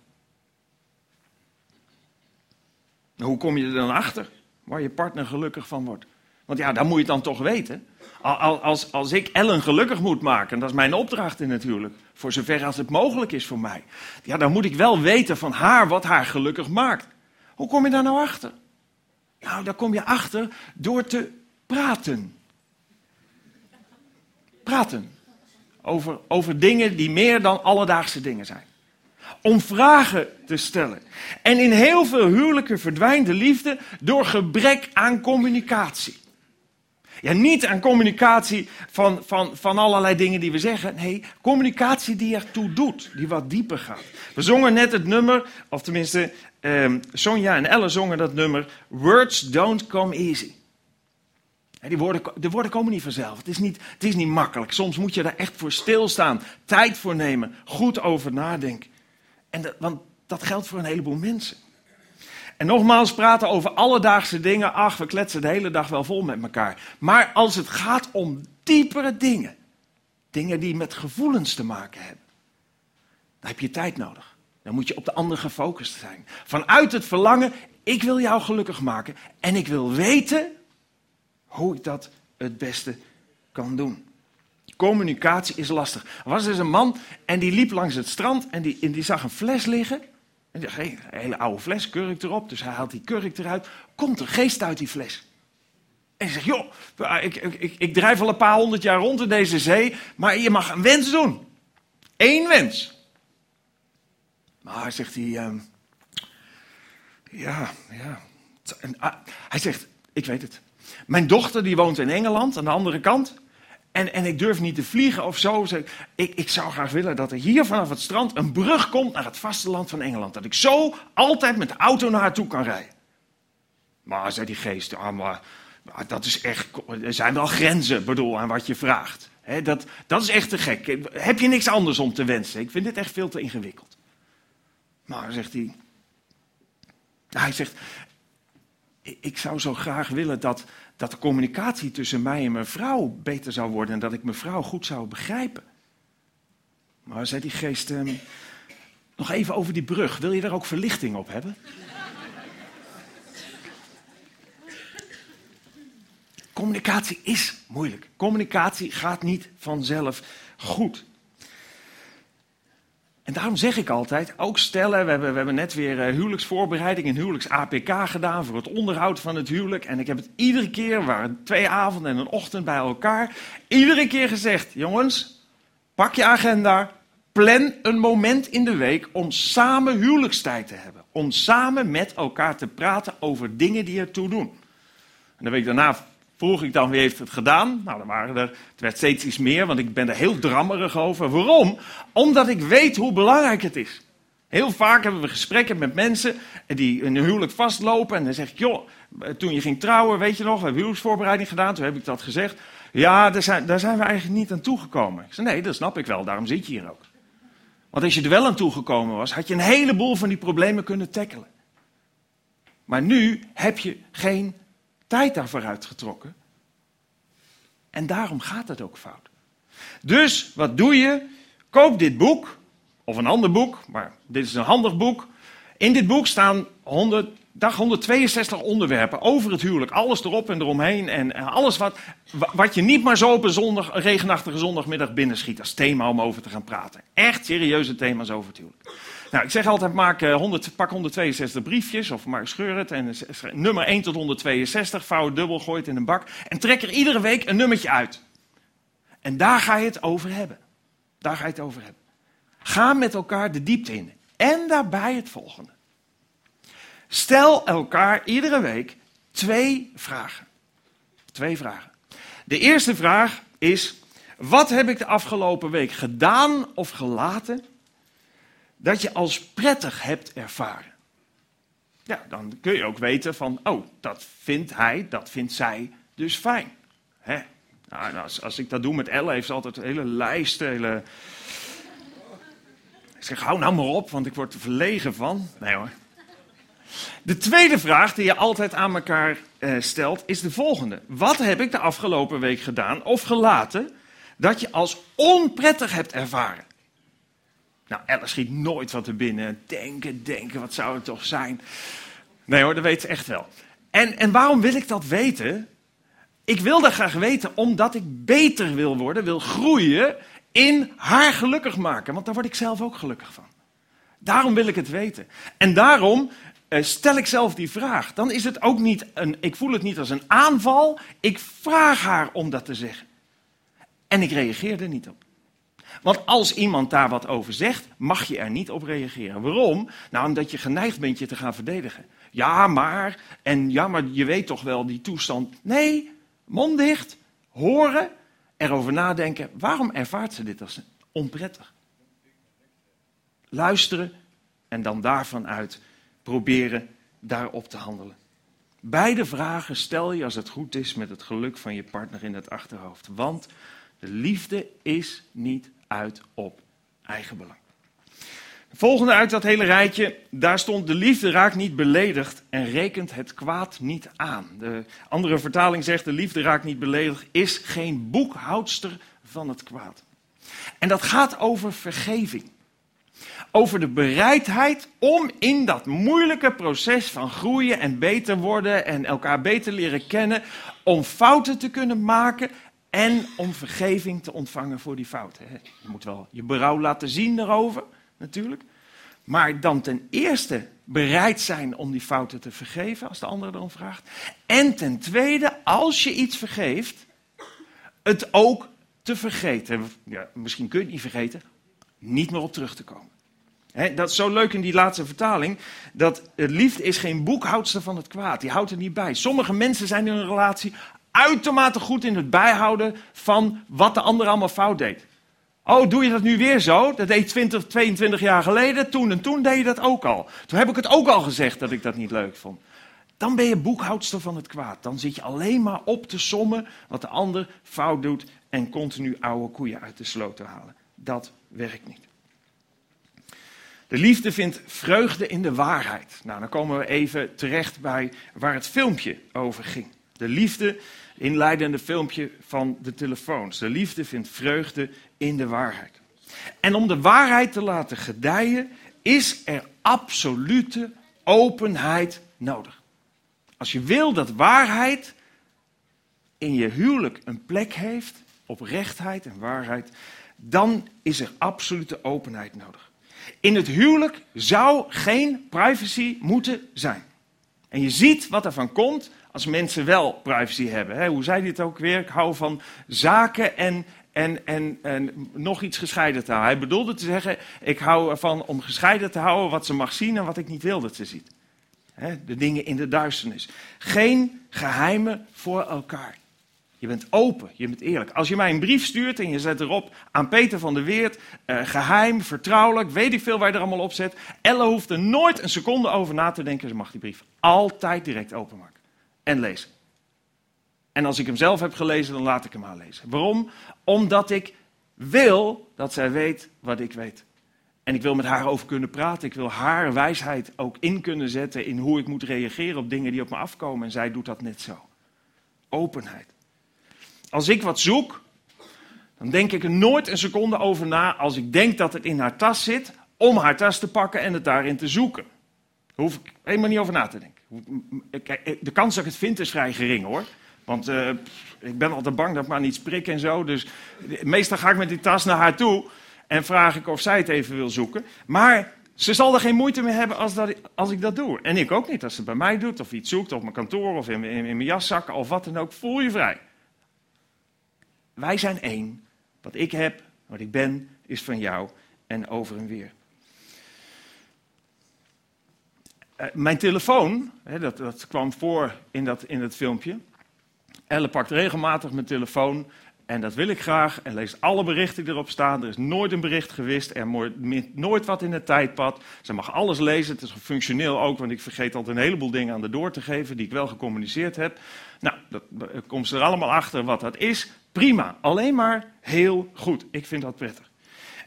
Nou, hoe kom je er dan achter waar je partner gelukkig van wordt? Want ja, daar moet je het dan toch weten. Al- Als, als ik Ellen gelukkig moet maken, dat is mijn opdracht natuurlijk, voor zover als het mogelijk is voor mij, ja, dan moet ik wel weten van haar wat haar gelukkig maakt. Hoe kom je daar nou achter? Nou, daar kom je achter door te praten. Praten. Over, over dingen die meer dan alledaagse dingen zijn. Om vragen te stellen. En in heel veel huwelijken verdwijnt de liefde door gebrek aan communicatie. Ja, niet aan communicatie van, van, van allerlei dingen die we zeggen. Nee, communicatie die ertoe doet, die wat dieper gaat. We zongen net het nummer, of tenminste, ehm, Sonja en Elle zongen dat nummer. Words don't come easy. Die woorden, de woorden komen niet vanzelf. Het is niet, het is niet makkelijk. Soms moet je daar echt voor stilstaan, tijd voor nemen, goed over nadenken. En want dat geldt voor een heleboel mensen. En nogmaals, praten over alledaagse dingen. Ach, we kletsen de hele dag wel vol met elkaar. Maar als het gaat om diepere dingen, dingen die met gevoelens te maken hebben, dan heb je tijd nodig. Dan moet je op de ander gefocust zijn. Vanuit het verlangen, ik wil jou gelukkig maken en ik wil weten hoe ik dat het beste kan doen. Communicatie is lastig. Er was dus een man en die liep langs het strand en die, en die zag een fles liggen. En een hele oude fles, kurk erop. Dus hij haalt die kurk eruit. Komt er geest uit die fles. En hij zegt, joh, ik, ik, ik, ik drijf al een paar honderd jaar rond in deze zee, maar je mag een wens doen. Eén wens. Maar zegt hij, ehm, ja, ja. Ah, hij zegt, ik weet het. Mijn dochter die woont in Engeland, aan de andere kant. En, en ik durf niet te vliegen of zo. Ik, ik zou graag willen dat er hier vanaf het strand een brug komt naar het vasteland van Engeland. Dat ik zo altijd met de auto naar toe kan rijden. Maar, zei die geest, ah, maar, dat is echt, er zijn wel grenzen, bedoel, aan wat je vraagt. Dat, dat is echt te gek. Heb je niks anders om te wensen? Ik vind dit echt veel te ingewikkeld. Maar, zegt hij, hij zegt, ik- zou zo graag willen dat, dat de communicatie tussen mij en mijn vrouw beter zou worden en dat ik mijn vrouw goed zou begrijpen. Maar zei die geest, ehm, nog even over die brug, wil je daar ook verlichting op hebben? Communicatie is moeilijk. Communicatie gaat niet vanzelf goed. En daarom zeg ik altijd, ook stellen, we hebben, we hebben net weer eh, huwelijksvoorbereiding en huwelijks-APK gedaan voor het onderhoud van het huwelijk. En ik heb het iedere keer, we waren twee avonden en een ochtend bij elkaar, iedere keer gezegd, jongens, pak je agenda, plan een moment in de week om samen huwelijkstijd te hebben. Om samen met elkaar te praten over dingen die ertoe doen. En de week daarna vroeg ik dan wie heeft het gedaan. Nou, dan waren er, het werd steeds iets meer, want ik ben er heel drammerig over. Waarom? Omdat ik weet hoe belangrijk het is. Heel vaak hebben we gesprekken met mensen die een huwelijk vastlopen. En dan zeg ik, joh, toen je ging trouwen, weet je nog, we hebben huwelijksvoorbereiding gedaan. Toen heb ik dat gezegd. Ja, daar zijn, daar zijn we eigenlijk niet aan toegekomen. Ik zei, nee, dat snap ik wel, daarom zit je hier ook. Want als je er wel aan toegekomen was, had je een heleboel van die problemen kunnen tackelen. Maar nu heb je geen tijd daarvoor uitgetrokken. En daarom gaat het ook fout. Dus wat doe je? Koop dit boek, of een ander boek, maar dit is een handig boek. In dit boek staan 100, dag 162 onderwerpen over het huwelijk. Alles erop en eromheen. En alles wat, wa- wat je niet maar zo op een, zondag, een regenachtige zondagmiddag binnenschiet als thema om over te gaan praten. Echt serieuze thema's over het huwelijk. Nou, ik zeg altijd, maak, eh, 100, pak 162 briefjes, of maar scheur het. En nummer 1 tot 162, vouw het dubbel, gooi het in een bak. En trek er iedere week een nummertje uit. En daar ga je het over hebben. Daar ga je het over hebben. Ga met elkaar de diepte in. En daarbij het volgende. Stel elkaar iedere week twee vragen. Twee vragen. De eerste vraag is: wat heb ik de afgelopen week gedaan of gelaten dat je als prettig hebt ervaren? Ja, dan kun je ook weten van, oh, dat vindt hij, dat vindt zij dus fijn. Hè? Nou, als, als ik dat doe met Elle, heeft ze altijd een hele lijst. Hele... Ik zeg, hou nou maar op, want ik word er verlegen van. Nee hoor. De tweede vraag die je altijd aan elkaar eh, stelt is de volgende. Wat heb ik de afgelopen week gedaan of gelaten dat je als onprettig hebt ervaren? Nou, Elle schiet nooit wat er binnen. Denken, denken, wat zou het toch zijn? Nee hoor, dat weet ze echt wel. En, en waarom wil ik dat weten? Ik wil dat graag weten omdat ik beter wil worden, wil groeien in haar gelukkig maken. Want daar word ik zelf ook gelukkig van. Daarom wil ik het weten. En daarom eh, stel ik zelf die vraag. Dan is het ook niet een, ik voel het niet als een aanval. Ik vraag haar om dat te zeggen. En ik reageer er niet op. Want als iemand daar wat over zegt, mag je er niet op reageren. Waarom? Nou, omdat je geneigd bent je te gaan verdedigen. Ja, maar, en ja, maar je weet toch wel die toestand. Nee, mond dicht, horen, erover nadenken. Waarom ervaart ze dit als onprettig? Luisteren en dan daarvan uit proberen daarop te handelen. Beide vragen stel je als het goed is met het geluk van je partner in het achterhoofd. Want de liefde is niet uit op eigen belang. De volgende uit dat hele rijtje, daar stond de liefde raakt niet beledigd en rekent het kwaad niet aan. De andere vertaling zegt de liefde raakt niet beledigd, is geen boekhoudster van het kwaad. En dat gaat over vergeving. Over de bereidheid om in dat moeilijke proces van groeien en beter worden en elkaar beter leren kennen, om fouten te kunnen maken en om vergeving te ontvangen voor die fouten. Je moet wel je berouw laten zien daarover, natuurlijk. Maar dan ten eerste bereid zijn om die fouten te vergeven, als de ander erom vraagt. En ten tweede, als je iets vergeeft, het ook te vergeten. Ja, misschien kun je het niet vergeten, niet meer op terug te komen. dat is zo leuk in die laatste vertaling. Dat liefde is geen boekhoudster van het kwaad. Die houdt er niet bij. Sommige mensen zijn in een relatie uitermate goed in het bijhouden van wat de ander allemaal fout deed. Oh, doe je dat nu weer zo? Dat deed 20, 22 jaar geleden. Toen en toen deed je dat ook al. Toen heb ik het ook al gezegd dat ik dat niet leuk vond. Dan ben je boekhoudster van het kwaad. Dan zit je alleen maar op te sommen wat de ander fout doet en continu oude koeien uit de sloot te halen. Dat werkt niet. De liefde vindt vreugde in de waarheid. Nou, dan komen we even terecht bij waar het filmpje over ging. De liefde, inleidende filmpje van de telefoons. De liefde vindt vreugde in de waarheid. En om de waarheid te laten gedijen, is er absolute openheid nodig. Als je wil dat waarheid in je huwelijk een plek heeft, oprechtheid en waarheid, dan is er absolute openheid nodig. In het huwelijk zou geen privacy moeten zijn. En je ziet wat er van komt als mensen wel privacy hebben. Hoe zei dit ook weer? Ik hou van zaken en, en, en, en nog iets gescheiden te houden. Hij bedoelde te zeggen, ik hou ervan om gescheiden te houden wat ze mag zien en wat ik niet wil dat ze ziet. De dingen in de duisternis. Geen geheimen voor elkaar. Je bent open, je bent eerlijk. Als je mij een brief stuurt en je zet erop aan Peter van der Weert, eh, geheim, vertrouwelijk, weet ik veel waar je er allemaal op zet. Elle hoeft er nooit een seconde over na te denken, ze mag die brief altijd direct openmaken en lezen. En als ik hem zelf heb gelezen, dan laat ik hem haar lezen. Waarom? Omdat ik wil dat zij weet wat ik weet. En ik wil met haar over kunnen praten. Ik wil haar wijsheid ook in kunnen zetten in hoe ik moet reageren op dingen die op me afkomen. En zij doet dat net zo. Openheid. Als ik wat zoek, dan denk ik er nooit een seconde over na als ik denk dat het in haar tas zit, om haar tas te pakken en het daarin te zoeken. Daar hoef ik helemaal niet over na te denken. Kijk, de kans dat ik het vind is vrij gering hoor. Want uh, ik ben altijd bang dat ik maar niet prik en zo. Dus meestal ga ik met die tas naar haar toe en vraag ik of zij het even wil zoeken. Maar ze zal er geen moeite mee hebben als, dat, als ik dat doe. En ik ook niet. Als ze het bij mij doet of iets zoekt op mijn kantoor of in, in, in mijn jaszak of wat dan ook, voel je vrij. Wij zijn één. Wat ik heb, wat ik ben, is van jou en over en weer. Uh, mijn telefoon, hè, dat, dat, kwam voor in, dat, in het filmpje. Elle pakt regelmatig mijn telefoon En dat wil ik graag. En lees alle berichten die erop staan. Er is nooit een bericht gewist. Er wordt nooit wat in het tijdpad. Ze mag alles lezen. Het is functioneel ook, want ik vergeet altijd een heleboel dingen aan de door te geven die ik wel gecommuniceerd heb. Nou, dat, dat komt ze er allemaal achter wat dat is. Prima. Alleen maar heel goed. Ik vind dat prettig.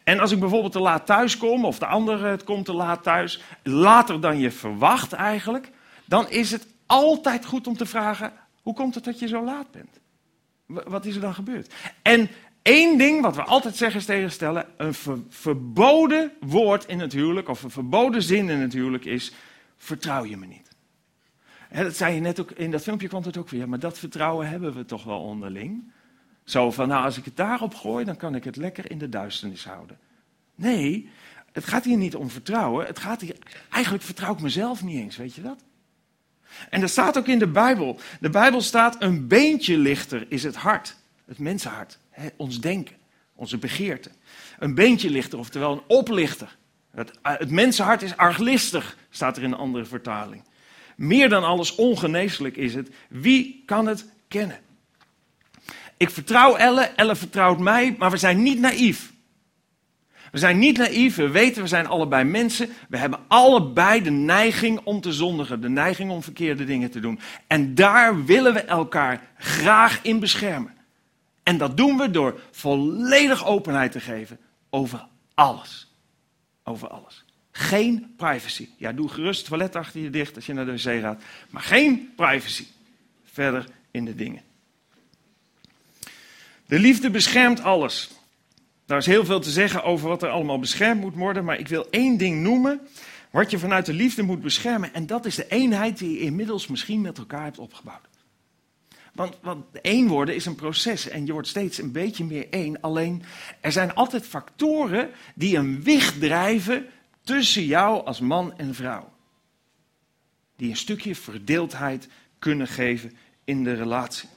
En als ik bijvoorbeeld te laat thuis kom, of de ander het komt te laat thuis, later dan je verwacht eigenlijk, dan is het altijd goed om te vragen: hoe komt het dat je zo laat bent? Wat is er dan gebeurd? En één ding wat we altijd zeggen is tegenstellen: een ver- verboden woord in het huwelijk, of een verboden zin in het huwelijk is: vertrouw je me niet. Dat zei je net ook, in dat filmpje kwam het ook weer, maar dat vertrouwen hebben we toch wel onderling. Zo van, nou, als ik het daarop gooi, dan kan ik het lekker in de duisternis houden. Nee, het gaat hier niet om vertrouwen. Het gaat hier, eigenlijk vertrouw ik mezelf niet eens, weet je dat? En dat staat ook in de Bijbel. De Bijbel staat, een beentje lichter is het hart. Het mensenhart, hè, ons denken, onze begeerte. Een beentje lichter, oftewel een oplichter. Het, eh, het mensenhart is arglistig, staat er in een andere vertaling. Meer dan alles ongeneeslijk is het. Wie kan het kennen? Ik vertrouw Elle, Elle vertrouwt mij, maar we zijn niet naïef. We zijn niet naïef, we weten, we zijn allebei mensen. We hebben allebei de neiging om te zondigen, de neiging om verkeerde dingen te doen. En daar willen we elkaar graag in beschermen. En dat doen we door volledig openheid te geven over alles. Over alles. Geen privacy. Ja, doe gerust het toilet achter je dicht als je naar de wc gaat. Maar geen privacy. Verder in de dingen. De liefde beschermt alles. Daar is heel veel te zeggen over wat er allemaal beschermd moet worden, maar ik wil één ding noemen wat je vanuit de liefde moet beschermen. En dat is de eenheid die je inmiddels misschien met elkaar hebt opgebouwd. Want, want één worden is een proces en je wordt steeds een beetje meer één. Alleen er zijn altijd factoren die een wicht drijven tussen jou als man en vrouw. Die een stukje verdeeldheid kunnen geven in de relatie.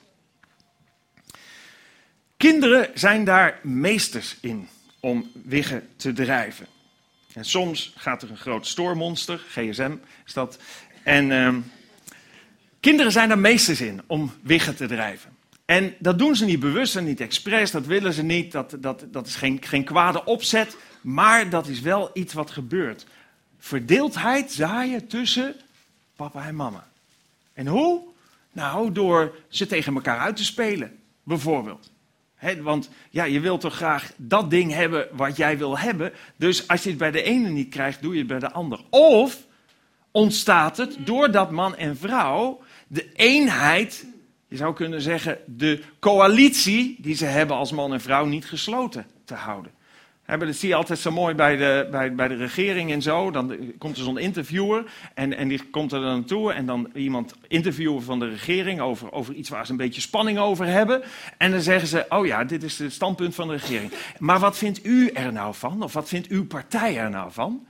Kinderen zijn daar meesters in om wiggen te drijven. En soms gaat er een groot stoormonster, GSM is dat. En ehm, kinderen zijn daar meesters in om wiggen te drijven. En dat doen ze niet bewust en niet expres, dat willen ze niet, dat, dat, dat is geen, geen kwade opzet, maar dat is wel iets wat gebeurt. Verdeeldheid zaaien tussen papa en mama. En hoe? Nou, door ze tegen elkaar uit te spelen, bijvoorbeeld. Want ja, je wilt toch graag dat ding hebben wat jij wil hebben. Dus als je het bij de ene niet krijgt, doe je het bij de ander. Of ontstaat het doordat man en vrouw de eenheid, je zou kunnen zeggen de coalitie die ze hebben als man en vrouw niet gesloten te houden. Maar dat zie je altijd zo mooi bij de, bij, bij de regering en zo. Dan komt er zo'n interviewer en, en die komt er dan naartoe en dan iemand interviewen van de regering over, over iets waar ze een beetje spanning over hebben. En dan zeggen ze, oh ja, dit is het standpunt van de regering. Maar wat vindt u er nou van? Of wat vindt uw partij er nou van?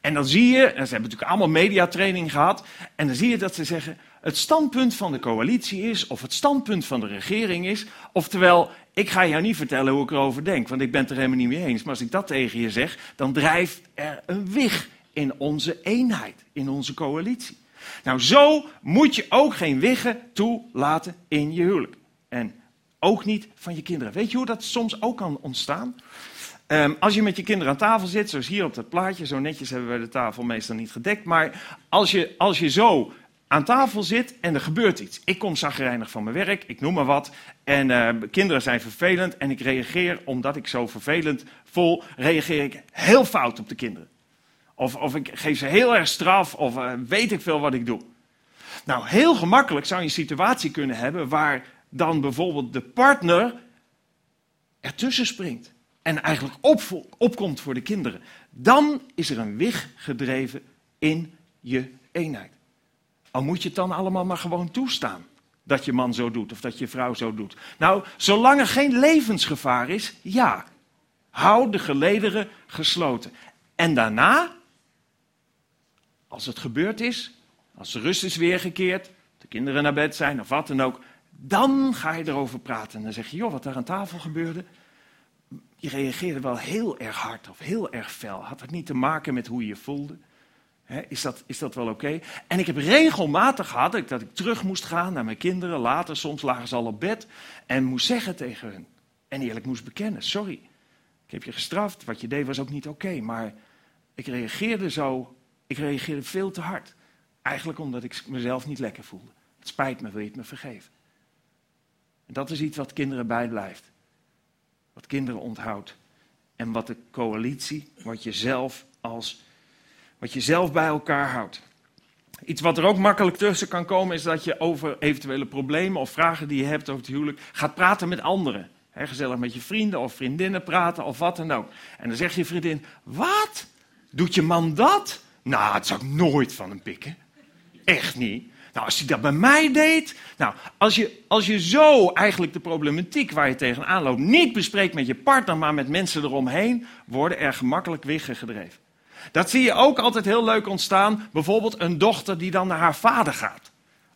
En dan zie je, en ze hebben natuurlijk allemaal mediatraining gehad, en dan zie je dat ze zeggen, het standpunt van de coalitie is, of het standpunt van de regering is, oftewel, ik ga jou niet vertellen hoe ik erover denk, want ik ben het er helemaal niet mee eens. Maar als ik dat tegen je zeg, dan drijft er een wig in onze eenheid, in onze coalitie. Nou, zo moet je ook geen wiggen toelaten in je huwelijk. En ook niet van je kinderen. Weet je hoe dat soms ook kan ontstaan? Ehm, als je met je kinderen aan tafel zit, zoals hier op dat plaatje, zo netjes hebben we de tafel meestal niet gedekt. Maar als je, als je zo aan tafel zit en er gebeurt iets. Ik kom zagrijnig van mijn werk, ik noem maar wat. En eh, kinderen zijn vervelend en ik reageer, omdat ik zo vervelend voel, reageer ik heel fout op de kinderen. Of, of ik geef ze heel erg straf, of eh, weet ik veel wat ik doe. Nou, heel gemakkelijk zou je een situatie kunnen hebben waar dan bijvoorbeeld de partner ertussen springt. En eigenlijk opkomt voor de kinderen. Dan is er een wig gedreven in je eenheid. Al moet je het dan allemaal maar gewoon toestaan. Dat je man zo doet of dat je vrouw zo doet. Nou, zolang er geen levensgevaar is, ja. Hou de gelederen gesloten. En daarna, als het gebeurd is, als de rust is weergekeerd, de kinderen naar bed zijn of wat dan ook, dan ga je erover praten. En dan zeg je, joh, wat daar aan tafel gebeurde, je reageerde wel heel erg hard of heel erg fel. Had het niet te maken met hoe je je voelde? Is, dat, is dat wel oké? En ik heb regelmatig gehad dat ik, dat ik terug moest gaan naar mijn kinderen. Later, soms lagen ze al op bed. En moest zeggen tegen hun: En eerlijk moest bekennen, sorry. Ik heb je gestraft, wat je deed was ook niet oké. maar ik reageerde zo, ik reageerde veel te hard. Eigenlijk omdat ik mezelf niet lekker voelde. Het spijt me, wil je het me vergeven? En dat is iets wat kinderen bijblijft. Wat kinderen onthoudt. En wat de coalitie, wat je zelf als, wat je zelf bij elkaar houdt. Iets wat er ook makkelijk tussen kan komen is dat je over eventuele problemen of vragen die je hebt over het huwelijk gaat praten met anderen. He, gezellig met je vrienden of vriendinnen praten of wat dan ook. En dan zegt je vriendin, wat? Doet je man dat? Nou, het zou ik nooit van hem pikken. Echt niet. Nou, als hij dat bij mij deed. Nou, als je, als je zo eigenlijk de problematiek waar je tegenaan loopt niet bespreekt met je partner, maar met mensen eromheen, worden er gemakkelijk wiggen gedreven. Dat zie je ook altijd heel leuk ontstaan. Bijvoorbeeld een dochter die dan naar haar vader gaat.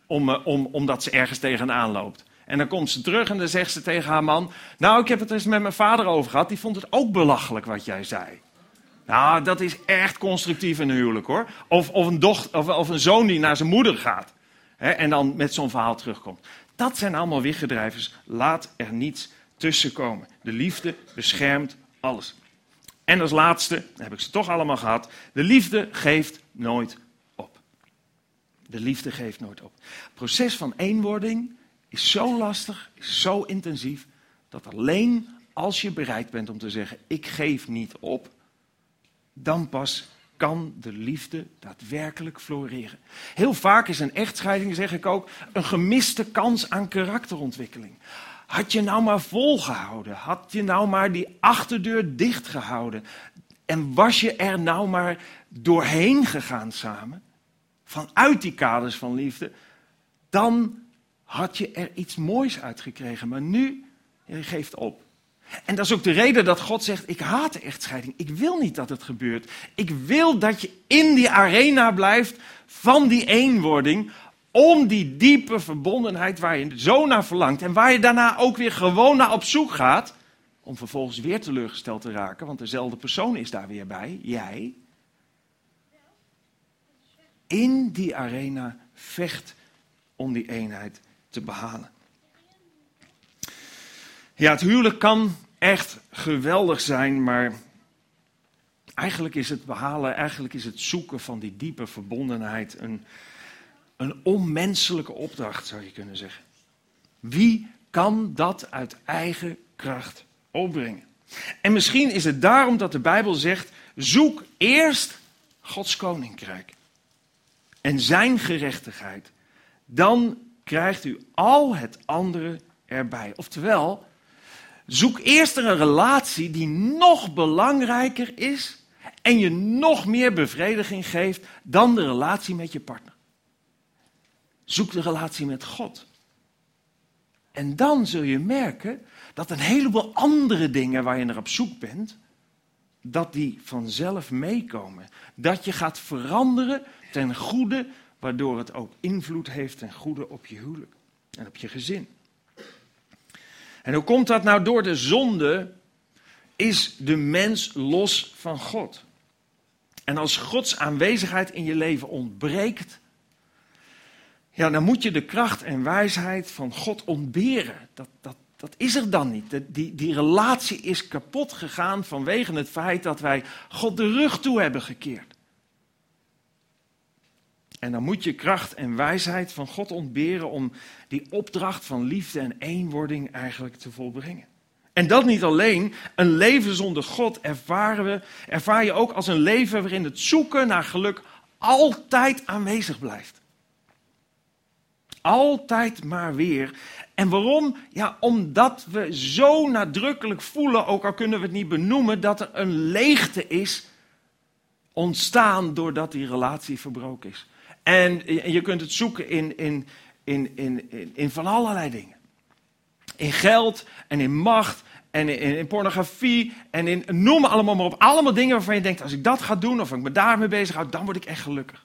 Om, eh, om, omdat ze ergens tegenaan loopt. En dan komt ze terug en dan zegt ze tegen haar man: Nou, ik heb het eens met mijn vader over gehad. Die vond het ook belachelijk wat jij zei. Nou, dat is echt constructief in een huwelijk hoor. Of, of, een, dochter, of, of een zoon die naar zijn moeder gaat. Hè, en dan met zo'n verhaal terugkomt. Dat zijn allemaal wiggedrijvers. Laat er niets tussen komen. De liefde beschermt alles. En als laatste, heb ik ze toch allemaal gehad. De liefde geeft nooit op. De liefde geeft nooit op. Het proces van eenwording is zo lastig, zo intensief, dat alleen als je bereid bent om te zeggen: Ik geef niet op, dan pas kan de liefde daadwerkelijk floreren. Heel vaak is een echtscheiding, zeg ik ook, een gemiste kans aan karakterontwikkeling. Had je nou maar volgehouden? Had je nou maar die achterdeur dichtgehouden? En was je er nou maar doorheen gegaan samen? Vanuit die kaders van liefde? Dan had je er iets moois uitgekregen. Maar nu, je geeft op. En dat is ook de reden dat God zegt: Ik haat de echtscheiding. Ik wil niet dat het gebeurt. Ik wil dat je in die arena blijft van die eenwording. Om die diepe verbondenheid waar je zo naar verlangt. En waar je daarna ook weer gewoon naar op zoek gaat. Om vervolgens weer teleurgesteld te raken. Want dezelfde persoon is daar weer bij. Jij. In die arena vecht om die eenheid te behalen. Ja, het huwelijk kan echt geweldig zijn, maar eigenlijk is het behalen, eigenlijk is het zoeken van die diepe verbondenheid een, een onmenselijke opdracht, zou je kunnen zeggen. Wie kan dat uit eigen kracht opbrengen? En misschien is het daarom dat de Bijbel zegt: zoek eerst Gods koninkrijk en zijn gerechtigheid. Dan krijgt u al het andere erbij. Oftewel, zoek eerst een relatie die nog belangrijker is en je nog meer bevrediging geeft dan de relatie met je partner. Zoek de relatie met God. En dan zul je merken dat een heleboel andere dingen waar je naar op zoek bent, dat die vanzelf meekomen. Dat je gaat veranderen ten goede, waardoor het ook invloed heeft ten goede op je huwelijk en op je gezin. En hoe komt dat nou? Door de zonde is de mens los van God. En als Gods aanwezigheid in je leven ontbreekt, ja, dan moet je de kracht en wijsheid van God ontberen. Dat, dat, dat is er dan niet. Die, die relatie is kapot gegaan vanwege het feit dat wij God de rug toe hebben gekeerd. En dan moet je kracht en wijsheid van God ontberen om die opdracht van liefde en eenwording eigenlijk te volbrengen. En dat niet alleen, een leven zonder God ervaren we, ervaar je ook als een leven waarin het zoeken naar geluk altijd aanwezig blijft. Altijd maar weer. En waarom? Ja, omdat we zo nadrukkelijk voelen, ook al kunnen we het niet benoemen, dat er een leegte is ontstaan doordat die relatie verbroken is. En je kunt het zoeken in, in, in, in, in van allerlei dingen. In geld en in macht en in, in, pornografie en in, noem allemaal maar op. Allemaal dingen waarvan je denkt, als ik dat ga doen of ik me daarmee bezig houd, dan word ik echt gelukkig.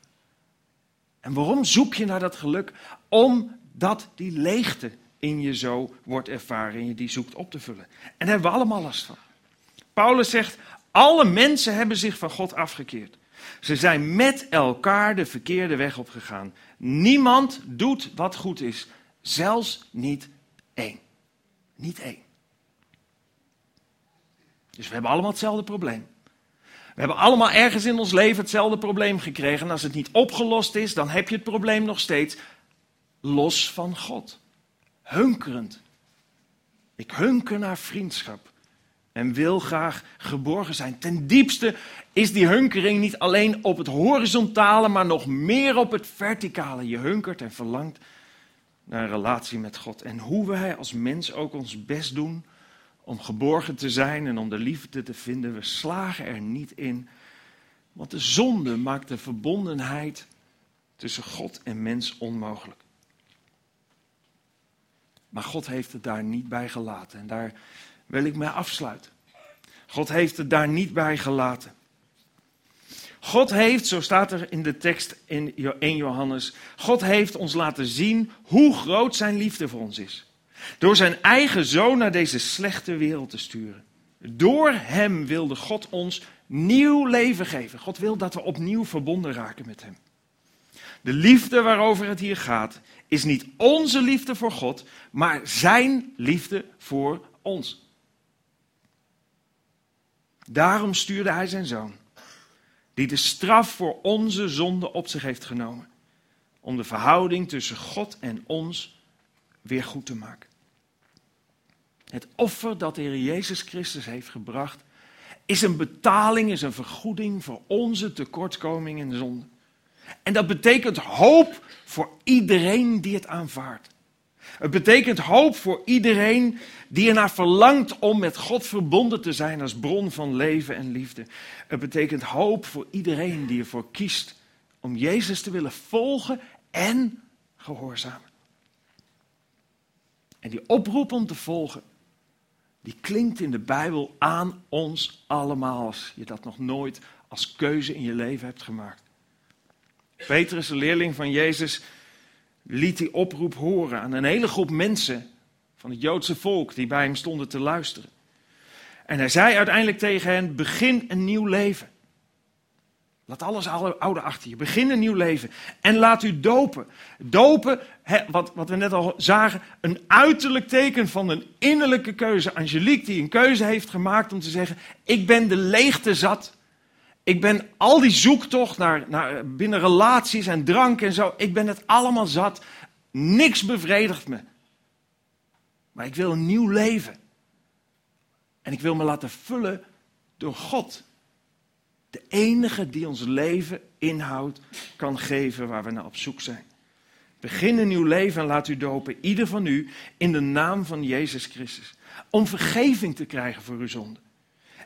En waarom zoek je naar dat geluk? Omdat die leegte in je zo wordt ervaren en je die zoekt op te vullen. En daar hebben we allemaal last van. Paulus zegt, alle mensen hebben zich van God afgekeerd. Ze zijn met elkaar de verkeerde weg opgegaan. Niemand doet wat goed is, zelfs niet één. Niet één. Dus we hebben allemaal hetzelfde probleem. We hebben allemaal ergens in ons leven hetzelfde probleem gekregen. En als het niet opgelost is, dan heb je het probleem nog steeds los van God. Hunkerend. Ik hunker naar vriendschap en wil graag geborgen zijn. Ten diepste is die hunkering niet alleen op het horizontale, maar nog meer op het verticale. Je hunkert en verlangt naar een relatie met God. En hoe wij als mens ook ons best doen om geborgen te zijn en om de liefde te vinden, we slagen er niet in. Want de zonde maakt de verbondenheid tussen God en mens onmogelijk. Maar God heeft het daar niet bij gelaten. En daar wil ik mij afsluiten. God heeft het daar niet bij gelaten. God heeft, zo staat er in de tekst in 1 Johannes, God heeft ons laten zien hoe groot zijn liefde voor ons is. Door zijn eigen zoon naar deze slechte wereld te sturen. Door hem wilde God ons nieuw leven geven. God wil dat we opnieuw verbonden raken met hem. De liefde waarover het hier gaat, is niet onze liefde voor God, maar zijn liefde voor ons. Daarom stuurde hij zijn zoon, die de straf voor onze zonde op zich heeft genomen, om de verhouding tussen God en ons weer goed te maken. Het offer dat de Heer Jezus Christus heeft gebracht, is een betaling, is een vergoeding voor onze tekortkoming en zonde. En dat betekent hoop voor iedereen die het aanvaardt. Het betekent hoop voor iedereen die ernaar verlangt om met God verbonden te zijn als bron van leven en liefde. Het betekent hoop voor iedereen die ervoor kiest om Jezus te willen volgen en gehoorzamen. En die oproep om te volgen, die klinkt in de Bijbel aan ons allemaal als je dat nog nooit als keuze in je leven hebt gemaakt. Petrus, de leerling van Jezus, liet die oproep horen aan een hele groep mensen van het Joodse volk die bij hem stonden te luisteren. En hij zei uiteindelijk tegen hen: begin een nieuw leven. Laat alles oude achter je. Begin een nieuw leven. En laat u dopen. Dopen, wat, wat we net al zagen, een uiterlijk teken van een innerlijke keuze. Angelique die een keuze heeft gemaakt om te zeggen: Ik ben de leegte zat. Ik ben al die zoektocht naar, naar binnen relaties en drank en zo. Ik ben het allemaal zat. Niks bevredigt me. Maar ik wil een nieuw leven. En ik wil me laten vullen door God. De enige die ons leven inhoud kan geven waar we naar op zoek zijn. Begin een nieuw leven en laat u dopen, ieder van u, in de naam van Jezus Christus. Om vergeving te krijgen voor uw zonde.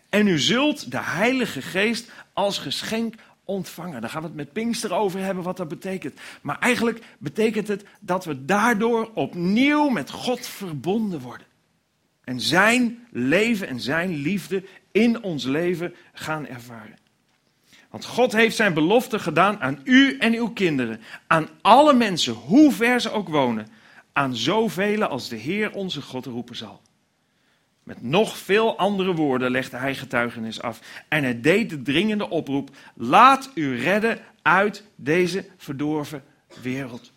En u zult de Heilige Geest als geschenk ontvangen. Daar gaan we het met Pinkster over hebben wat dat betekent. Maar eigenlijk betekent het dat we daardoor opnieuw met God verbonden worden. En zijn leven en zijn liefde in ons leven gaan ervaren. Want God heeft zijn belofte gedaan aan u en uw kinderen, aan alle mensen, hoe ver ze ook wonen, aan zoveel als de Heer onze God roepen zal. Met nog veel andere woorden legde hij getuigenis af. En hij deed de dringende oproep: laat u redden uit deze verdorven wereld.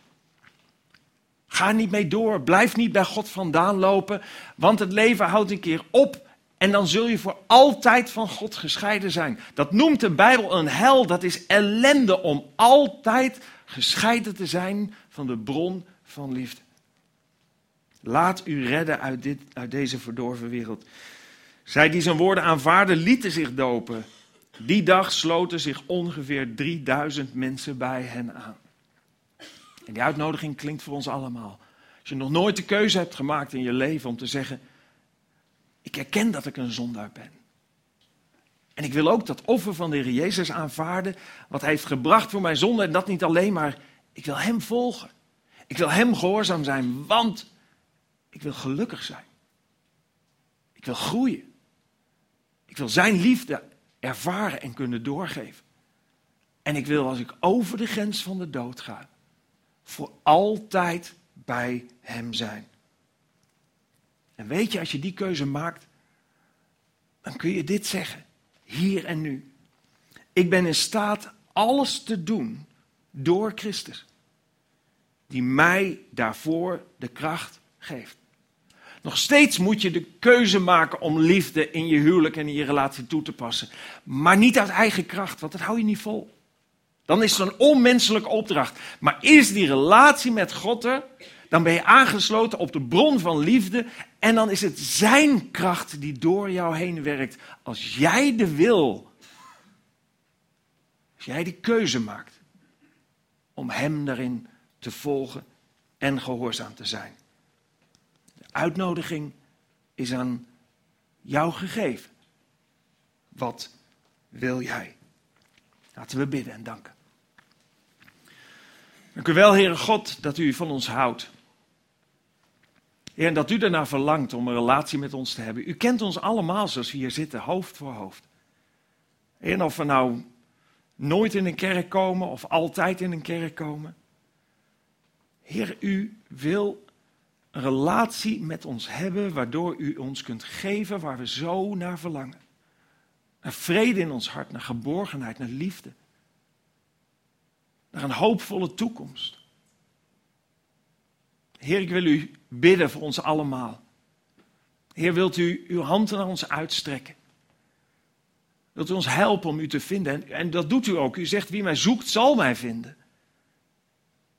Ga niet mee door, blijf niet bij God vandaan lopen, want het leven houdt een keer op en dan zul je voor altijd van God gescheiden zijn. Dat noemt de Bijbel een hel, dat is ellende om altijd gescheiden te zijn van de bron van liefde. Laat u redden uit, dit, uit deze verdorven wereld. Zij die zijn woorden aanvaarden, lieten zich dopen. Die dag sloten zich ongeveer 3000 mensen bij hen aan. En die uitnodiging klinkt voor ons allemaal. Als je nog nooit de keuze hebt gemaakt in je leven om te zeggen: Ik herken dat ik een zondaar ben. En ik wil ook dat offer van de Heer Jezus aanvaarden, wat hij heeft gebracht voor mijn zonde. En dat niet alleen maar, ik wil Hem volgen. Ik wil Hem gehoorzaam zijn, want ik wil gelukkig zijn. Ik wil groeien. Ik wil Zijn liefde ervaren en kunnen doorgeven. En ik wil als ik over de grens van de dood ga, voor altijd bij Hem zijn. En weet je, als je die keuze maakt, dan kun je dit zeggen, hier en nu. Ik ben in staat alles te doen door Christus, die mij daarvoor de kracht geeft. Nog steeds moet je de keuze maken om liefde in je huwelijk en in je relatie toe te passen. Maar niet uit eigen kracht, want dat hou je niet vol. Dan is het een onmenselijke opdracht. Maar is die relatie met God er, dan ben je aangesloten op de bron van liefde. En dan is het zijn kracht die door jou heen werkt. Als jij de wil, als jij de keuze maakt om hem daarin te volgen en gehoorzaam te zijn. De uitnodiging is aan jou gegeven. Wat wil jij? Laten we bidden en danken. Dank u wel, Heere God, dat u van ons houdt. Heer, en dat u ernaar verlangt om een relatie met ons te hebben. U kent ons allemaal zoals we hier zitten, hoofd voor hoofd. En of we nou nooit in een kerk komen of altijd in een kerk komen. Heer, u wil een relatie met ons hebben waardoor u ons kunt geven waar we zo naar verlangen. Naar vrede in ons hart, naar geborgenheid, naar liefde. Naar een hoopvolle toekomst. Heer, ik wil u bidden voor ons allemaal. Heer, wilt u uw hand naar ons uitstrekken? Wilt u ons helpen om u te vinden? En, en dat doet u ook. U zegt, wie mij zoekt, zal mij vinden.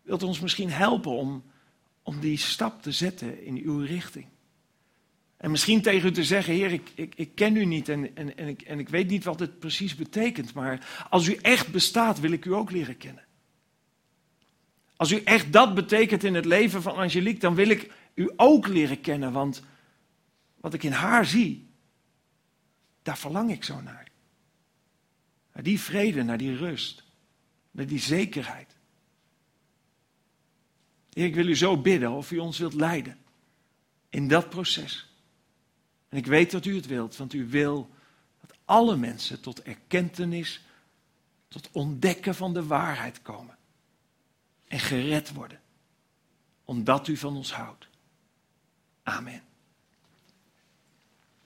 Wilt u ons misschien helpen om, om die stap te zetten in uw richting? En misschien tegen u te zeggen, Heer, ik, ik, ik ken u niet en, en, en, ik, en ik weet niet wat het precies betekent, maar als u echt bestaat, wil ik u ook leren kennen. Als u echt dat betekent in het leven van Angelique, dan wil ik u ook leren kennen, want wat ik in haar zie, daar verlang ik zo naar. Naar die vrede, naar die rust, naar die zekerheid. Ik wil u zo bidden of u ons wilt leiden in dat proces. En ik weet dat u het wilt, want u wil dat alle mensen tot erkentenis, tot ontdekken van de waarheid komen. En gered worden, omdat u van ons houdt. Amen.